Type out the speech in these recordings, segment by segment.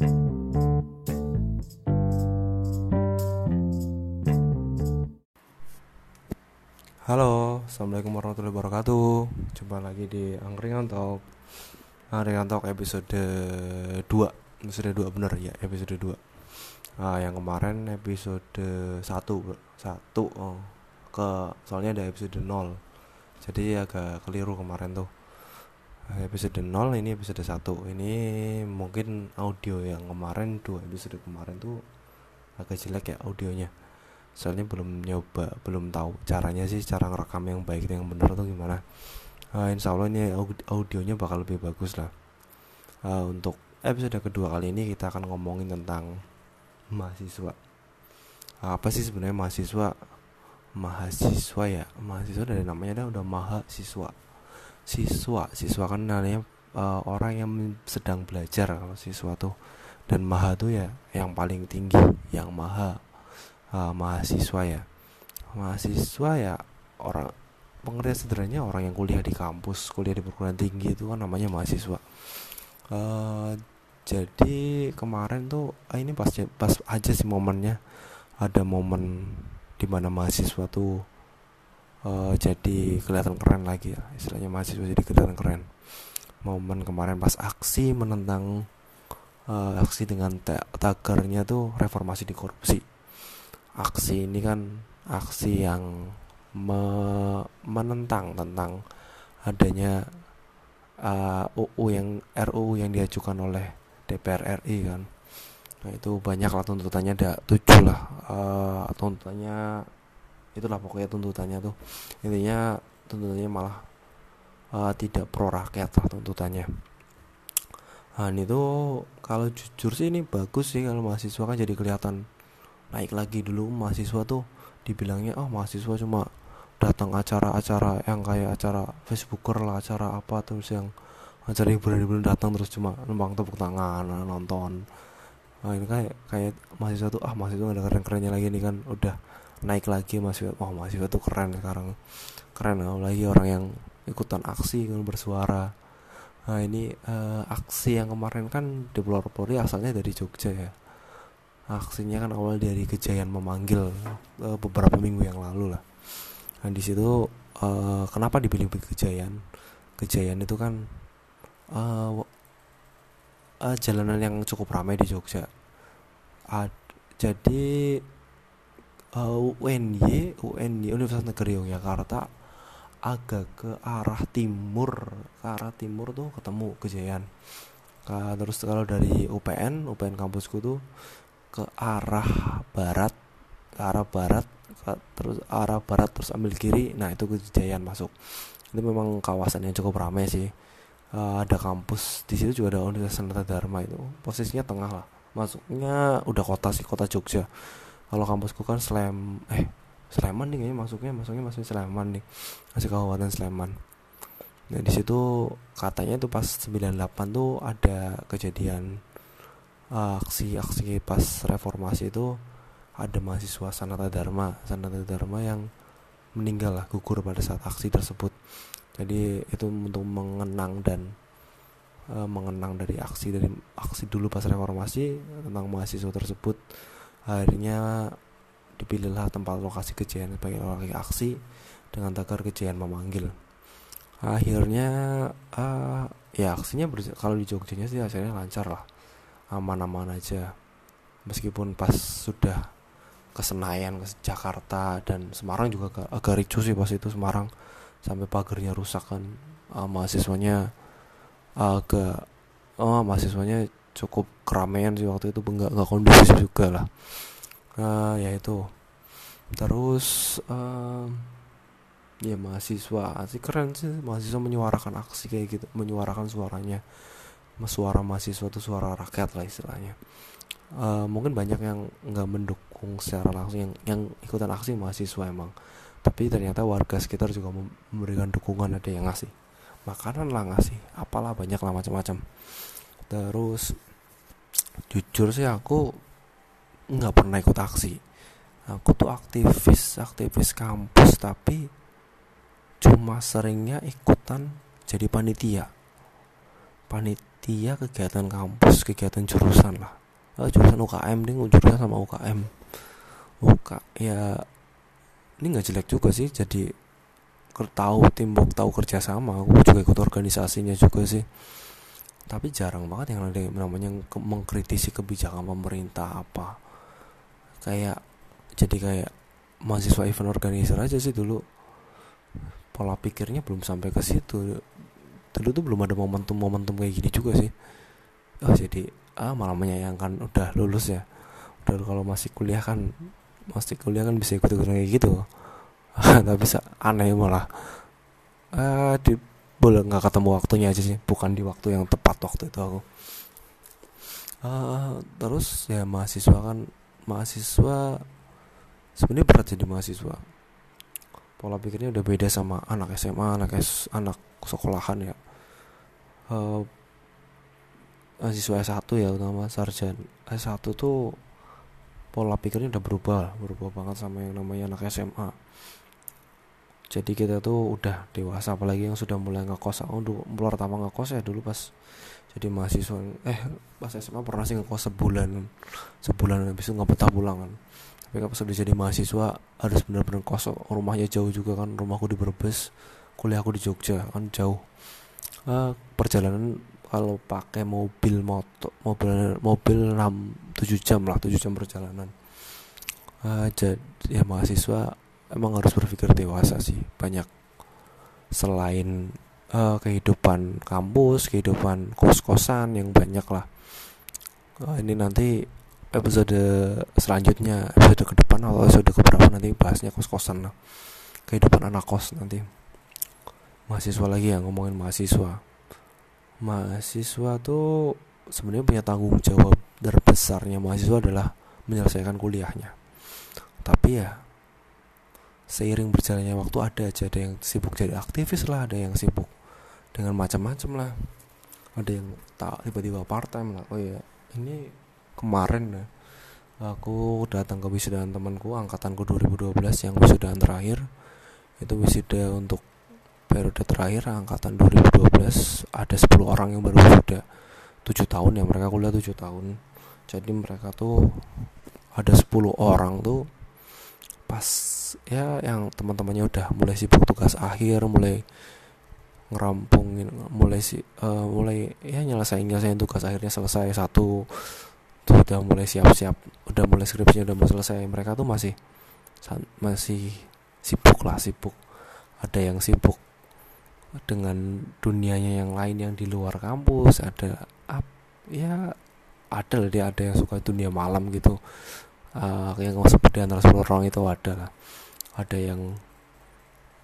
Halo, assalamualaikum warahmatullahi wabarakatuh. Jumpa lagi di Angkringan Talk. Angkringan Talk episode 2 Episode 2 bener ya, episode 2 Nah, yang kemarin episode 1 satu oh, ke soalnya ada episode 0 Jadi agak keliru kemarin tuh Episode 0 ini episode 1 Ini mungkin audio yang kemarin dua episode kemarin tuh agak jelek ya audionya. Soalnya belum nyoba belum tahu caranya sih cara ngerekam yang baik yang benar tuh gimana. Uh, insya Allah ini audionya bakal lebih bagus lah. Uh, untuk episode kedua kali ini kita akan ngomongin tentang mahasiswa. Apa sih sebenarnya mahasiswa? Mahasiswa ya mahasiswa dari namanya dah udah mahasiswa siswa. Siswa kan namanya uh, orang yang sedang belajar kalau siswa tuh. Dan maha tuh ya yang paling tinggi yang maha uh, mahasiswa ya. Mahasiswa ya orang pengertian sederhananya orang yang kuliah di kampus kuliah di perguruan tinggi itu kan namanya mahasiswa. Uh, jadi kemarin tuh ah ini pas pas aja sih momennya. Ada momen di mana mahasiswa tuh uh, jadi kelihatan keren lagi ya. Istilahnya mahasiswa jadi kelihatan keren. Momen kemarin pas aksi menentang uh, aksi dengan tagarnya tuh reformasi di korupsi. Aksi ini kan aksi yang me menentang tentang adanya uh, UU yang RUU yang diajukan oleh DPR RI kan. Nah itu banyak lah tuntutannya ada tujuh lah uh, tuntutannya itulah pokoknya tuntutannya tuh. Intinya tuntutannya malah uh, tidak pro rakyat lah tuntutannya. Nah ini tuh kalau jujur sih ini bagus sih kalau mahasiswa kan jadi kelihatan naik lagi. Dulu mahasiswa tuh dibilangnya oh mahasiswa cuma datang acara-acara yang kayak acara Facebooker lah acara apa terus yang acara hiburan-hiburan datang terus cuma numpang tepuk tangan nonton. Nah ini kayak kayak mahasiswa tuh ah mahasiswa ada keren-kerennya lagi nih kan udah naik lagi mahasiswa wah mahasiswa tuh keren sekarang. Keren lagi orang yang ikutan aksi kan bersuara. Nah ini uh, aksi yang kemarin kan di Polri asalnya dari Jogja ya. Aksinya kan awal dari kejayaan memanggil uh, beberapa minggu yang lalu lah. Nah di situ uh, kenapa dipilih kejayaan kejayaan itu kan uh, uh, jalanan yang cukup ramai di Jogja. Uh, jadi uh, UNY UNY Universitas Negeri Yogyakarta agak ke arah timur. Ke arah timur tuh ketemu kejayaan uh, terus kalau dari UPN UPN kampusku tuh ke arah barat ke arah barat ke, terus arah barat terus ambil kiri. Nah itu kejayaan masuk. Itu memang kawasan yang cukup ramai sih. Uh, ada kampus di situ juga ada Universitas Nata Dharma itu. Posisinya tengah lah. Masuknya udah kota sih kota Jogja kalau kampusku kan Slem eh Sleman nih kayaknya masuknya masuknya masuk Sleman nih. Masih kabupaten Sleman. Nah di situ katanya tuh pas 98 tuh ada kejadian aksi-aksi pas reformasi itu ada mahasiswa Sanata Dharma Sanata Dharma yang meninggal lah gugur pada saat aksi tersebut. Jadi itu untuk mengenang dan uh, mengenang dari aksi dari aksi dulu pas reformasi tentang mahasiswa tersebut akhirnya dipilihlah tempat lokasi kejadian sebagai lokasi aksi dengan tagar kejadian memanggil. Akhirnya uh, ya aksinya kalau di Jogjanya sih hasilnya lancar lah. Aman-aman aja. Meskipun pas sudah ke Senayan ke Jakarta dan Semarang juga agak, agak ricu sih pas itu Semarang. Sampai pagarnya rusak kan. Uh, mahasiswanya agak oh mahasiswanya cukup keramaian sih waktu itu nggak nggak kondusif juga lah. Uh, ya itu. Terus uh, ya mahasiswa sih keren sih mahasiswa menyuarakan aksi kayak gitu menyuarakan suaranya. Suara mahasiswa itu suara rakyat lah istilahnya. Uh, mungkin banyak yang nggak mendukung secara langsung yang yang ikutan aksi mahasiswa emang. Tapi ternyata warga sekitar juga memberikan dukungan ada yang ngasih makanan lah ngasih apalah banyak lah macam-macam terus jujur sih aku nggak pernah ikut aksi. Aku tuh aktivis aktivis kampus tapi cuma seringnya ikutan jadi panitia. Panit panitia kegiatan kampus kegiatan jurusan lah. Uh, jurusan UKM nih jurusan sama UKM UK ya ini nggak jelek juga sih jadi tahu timbuk tahu kerja sama aku juga ikut organisasinya juga sih tapi jarang banget yang ada namanya mengkritisi kebijakan pemerintah apa. Kayak jadi kayak mahasiswa event organizer aja sih dulu. Pola pikirnya belum sampai ke situ. Dulu tuh belum ada momentum-momentum kayak gini juga sih. Oh jadi ah malah menyayangkan udah lulus ya. Udah kalau masih kuliah kan masih kuliah kan bisa ikut ikut kayak gitu. Nggak bisa aneh malah. Ah di boleh nggak ketemu waktunya aja sih. Bukan di waktu yang tepat waktu itu aku. Uh, terus ya mahasiswa kan mahasiswa sebenarnya berat jadi mahasiswa. Pola pikirnya udah beda sama anak SMA anak S, anak sekolahan ya. Uh, mahasiswa S1 ya utama sarjan. S1 tuh pola pikirnya udah berubah berubah banget sama yang namanya anak SMA jadi kita tuh udah dewasa apalagi yang sudah mulai ngekos. Aku dulu pertama ngekos ya dulu pas jadi mahasiswa. Eh pas SMA pernah sih ngekos sebulan. Sebulan habis itu nggak betah pulang kan. Tapi pas udah jadi mahasiswa harus benar-benar kos rumahnya jauh juga kan rumahku di Brebes kuliahku di Jogja kan jauh. Uh, perjalanan kalau pakai mobil motor mobil mobil 6 7 jam lah 7 jam perjalanan. Uh, jadi ya mahasiswa emang harus berpikir dewasa sih. Banyak selain uh, kehidupan kampus kehidupan kos-kosan yang banyak lah. Uh, ini nanti episode selanjutnya episode ke depan atau episode ke berapa nanti bahasnya kos-kosan lah. Kehidupan anak kos nanti. Mahasiswa lagi ya ngomongin mahasiswa. Mahasiswa tuh sebenarnya punya tanggung jawab terbesarnya mahasiswa adalah menyelesaikan kuliahnya. Tapi ya seiring berjalannya waktu ada aja ada yang sibuk jadi aktivis lah ada yang sibuk dengan macam-macam lah. Ada yang tak tiba-tiba part time lah. Oh ya ini kemarin ya aku datang ke wisudaan temanku angkatanku 2012 yang wisudaan terakhir. Itu wisuda untuk periode terakhir angkatan 2012 ada 10 orang yang baru wisuda. 7 tahun ya mereka kuliah 7 tahun. Jadi mereka tuh ada 10 orang tuh pas ya yang teman-temannya udah mulai sibuk tugas akhir mulai ngerampungin mulai si uh, mulai ya nyelesain nyelesain tugas akhirnya selesai satu tuh udah mulai siap-siap udah mulai skripsinya udah mau selesai mereka tuh masih masih sibuk lah sibuk. Ada yang sibuk dengan dunianya yang lain yang di luar kampus ada up ya ada lah dia ada yang suka dunia malam gitu. Uh, yang seperti antara sepuluh orang itu ada lah ada yang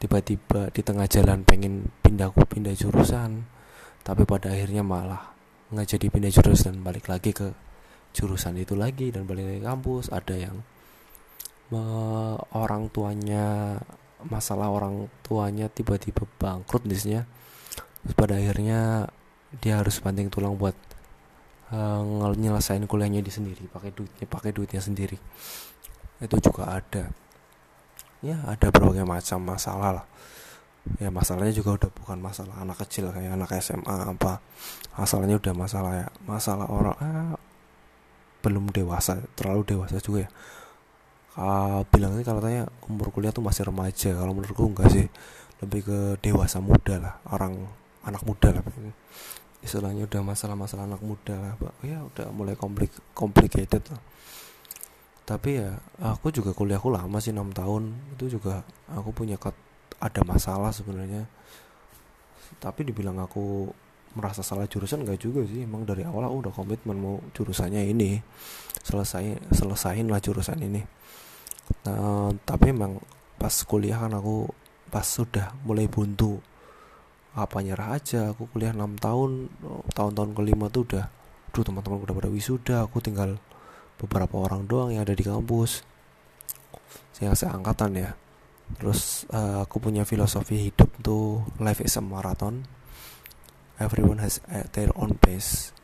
tiba-tiba di tengah jalan pengen pindah pindah jurusan tapi pada akhirnya malah nggak jadi pindah jurusan balik lagi ke jurusan itu lagi dan balik lagi kampus. Ada yang me, orang tuanya masalah orang tuanya tiba-tiba bangkrut bisnisnya terus pada akhirnya dia harus banting tulang buat uh, nyelesain kuliahnya di sendiri pakai duitnya pakai duitnya sendiri. Itu juga ada ya ada berbagai macam masalah lah. Ya masalahnya juga udah bukan masalah anak kecil kayak anak SMA apa. Masalahnya udah masalah ya masalah orang ah, belum dewasa terlalu dewasa juga ya. Uh, bilangnya kalau tanya umur kuliah tuh masih remaja kalau menurutku enggak sih. Lebih ke dewasa muda lah orang anak muda lah. Istilahnya udah masalah-masalah anak muda lah ya udah mulai komplik complicated lah tapi ya aku juga kuliahku lama sih enam tahun. Itu juga aku punya ada masalah sebenarnya. Tapi dibilang aku merasa salah jurusan enggak juga sih. Emang dari awal aku udah komitmen mau jurusannya ini selesai selesain lah jurusan ini. Nah, tapi emang pas kuliah kan aku pas sudah mulai buntu apa nyerah aja. Aku kuliah 6 tahun tahun-tahun kelima tuh udah duh teman-teman udah pada wisuda aku tinggal beberapa orang doang yang ada di kampus. Yang seangkatan ya. Terus uh, aku punya filosofi hidup tuh life is a marathon. Everyone has their own pace.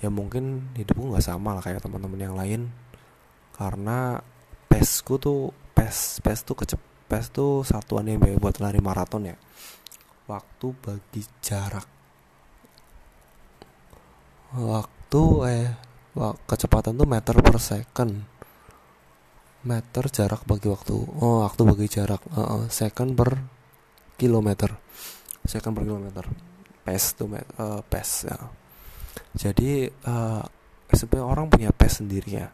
Ya mungkin hidupku nggak sama lah kayak teman-teman yang lain. Karena pesku tuh pes pes tuh kecep pes tuh satuan yang baik buat lari maraton ya. Waktu bagi jarak. Waktu eh kecepatan tuh meter per second. Meter jarak bagi waktu. Oh waktu bagi jarak. Uh, uh, second per kilometer. Second per kilometer. Pace tuh uh, pace ya. Jadi uh, sebenarnya orang punya pace sendiri ya.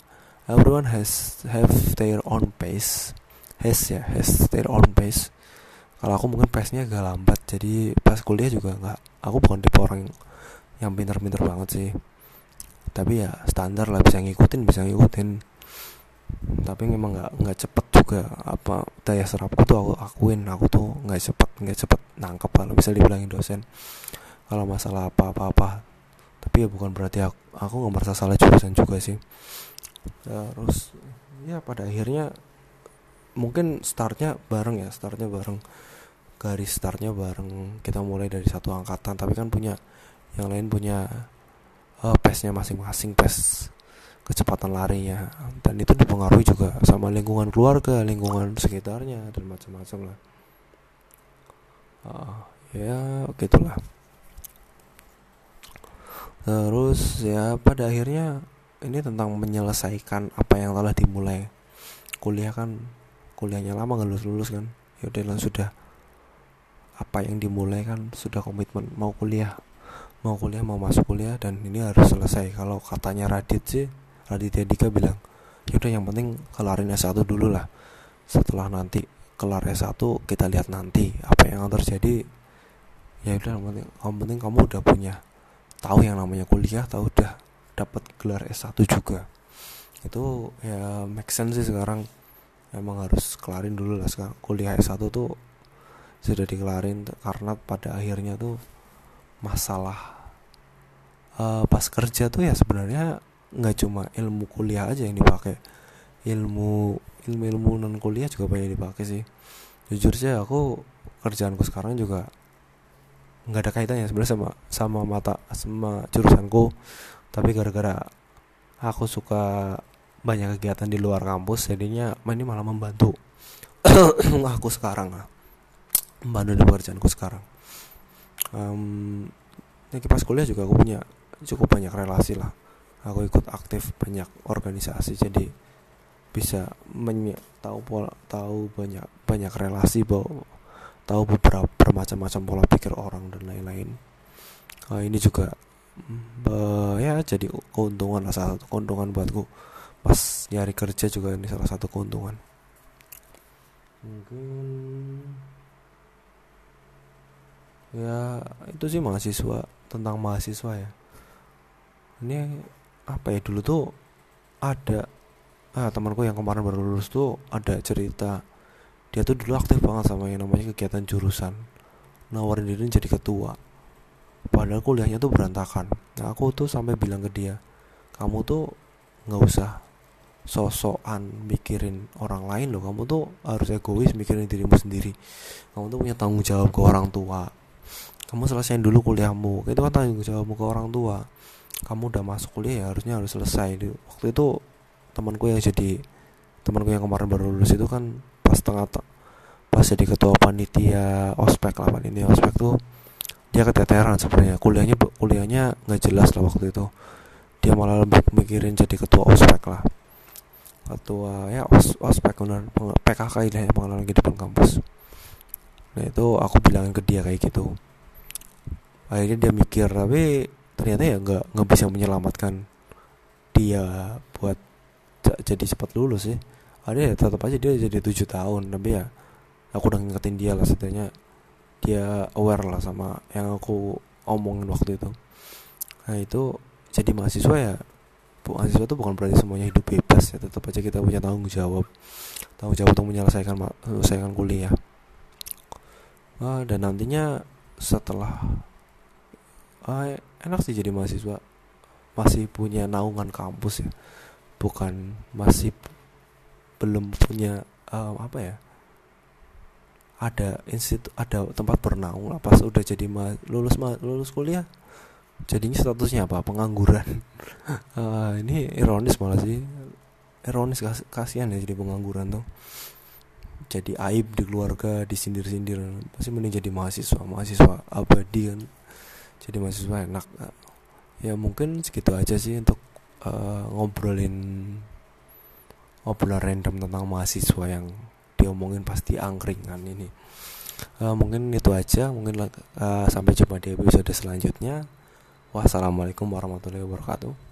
Everyone has have their own pace. Has ya has their own pace. Kalau aku mungkin pace nya agak lambat jadi pas kuliah juga nggak aku bukan tipe orang yang, yang pinter-pinter banget sih tapi ya standar lah bisa ngikutin bisa ngikutin. Tapi memang nggak nggak cepet juga apa daya serapku tuh aku akuin. Aku tuh nggak cepet nggak cepet nangkep kalau bisa dibilangin dosen kalau masalah apa apa apa tapi ya bukan berarti aku aku nggak merasa salah jurusan juga sih. Terus ya pada akhirnya mungkin startnya bareng ya startnya bareng garis startnya bareng. Kita mulai dari satu angkatan tapi kan punya yang lain punya uh, pesnya masing-masing pes kecepatan larinya. Dan itu dipengaruhi juga sama lingkungan keluarga lingkungan sekitarnya dan macam-macam lah. Uh, ya gitulah. Terus ya pada akhirnya ini tentang menyelesaikan apa yang telah dimulai. Kuliah kan kuliahnya lama nggak lulus lulus kan? Ya udah sudah. Apa yang dimulai kan sudah komitmen mau kuliah mau kuliah mau masuk kuliah dan ini harus selesai. Kalau katanya Radit sih Raditya Dika bilang yaudah yang penting kelarin S1 dulu lah. Setelah nanti kelar S1 kita lihat nanti apa yang akan terjadi. Ya udah yang penting, yang penting kamu udah punya tahu yang namanya kuliah tahu udah dapat gelar S1 juga. Itu ya make sense sih sekarang. Emang harus kelarin dulu lah sekarang. Kuliah S1 tuh sudah dikelarin karena pada akhirnya tuh masalah uh, pas kerja tuh ya sebenarnya nggak cuma ilmu kuliah aja yang dipakai. Ilmu ilmu ilmu non kuliah juga banyak dipakai sih. Jujur sih aku kerjaanku sekarang juga nggak ada kaitannya sebenarnya sama sama mata sama jurusanku. Tapi gara-gara aku suka banyak kegiatan di luar kampus jadinya ini malah membantu aku sekarang lah. Membantu di pekerjaanku sekarang. Um, ya pas kuliah juga aku punya cukup banyak relasi lah. Aku ikut aktif banyak organisasi jadi bisa tahu pola tahu banyak banyak relasi bahwa tahu beberapa bermacam-macam pola pikir orang dan lain-lain. Uh, ini juga uh, ya jadi keuntungan lah salah satu keuntungan buatku. Pas nyari kerja juga ini salah satu keuntungan. Mungkin ya itu sih mahasiswa tentang mahasiswa ya ini apa ya dulu tuh ada ah, temanku yang kemarin baru lulus tuh ada cerita. Dia tuh dulu aktif banget sama yang namanya kegiatan jurusan. Nawarin diri jadi ketua. Padahal kuliahnya tuh berantakan. Nah aku tuh sampai bilang ke dia kamu tuh nggak usah sosokan mikirin orang lain loh. Kamu tuh harus egois mikirin dirimu sendiri. Kamu tuh punya tanggung jawab ke orang tua kamu selesaiin dulu kuliahmu. Itu kan tanggung jawabmu ke orang tua. Kamu udah masuk kuliah ya harusnya harus selesai. Waktu itu temanku yang jadi temanku yang kemarin baru lulus itu kan pas tengah pas jadi ketua panitia ospek lah panitia ospek tuh dia keteteran sebenarnya. Kuliahnya kuliahnya nggak jelas lah waktu itu. Dia malah lebih mikirin jadi ketua ospek lah. Ketua ya os, ospek PKK ini pengalaman kehidupan kampus. Nah itu aku bilangin ke dia kayak gitu akhirnya dia mikir tapi ternyata ya nggak nggak bisa menyelamatkan dia buat jadi cepat lulus sih. Ada ya tetap aja dia jadi tujuh tahun tapi ya aku udah ngingetin dia lah setidaknya. Dia aware lah sama yang aku omongin waktu itu. Nah itu jadi mahasiswa ya mahasiswa itu bukan berarti semuanya hidup bebas ya tetap aja kita punya tanggung jawab. Tanggung jawab untuk menyelesaikan menyelesaikan kuliah. Nah, dan nantinya setelah ah, enak sih jadi mahasiswa. Masih punya naungan kampus ya. Bukan masih belum punya um, apa ya? Ada institut ada tempat bernaung lah pas udah jadi ma lulus ma lulus kuliah. Jadinya statusnya apa? Pengangguran. Uh, ini ironis malah sih. Ironis kas kasihan ya jadi pengangguran tuh. Jadi aib di keluarga disindir-sindir. Pasti mending jadi mahasiswa mahasiswa abadi kan jadi mahasiswa enak. Ya mungkin segitu aja sih untuk uh, ngobrolin obrolan random tentang mahasiswa yang diomongin pasti angkringan ini. Uh, mungkin itu aja. Mungkin uh, sampai jumpa di episode selanjutnya. Wassalamualaikum warahmatullahi wabarakatuh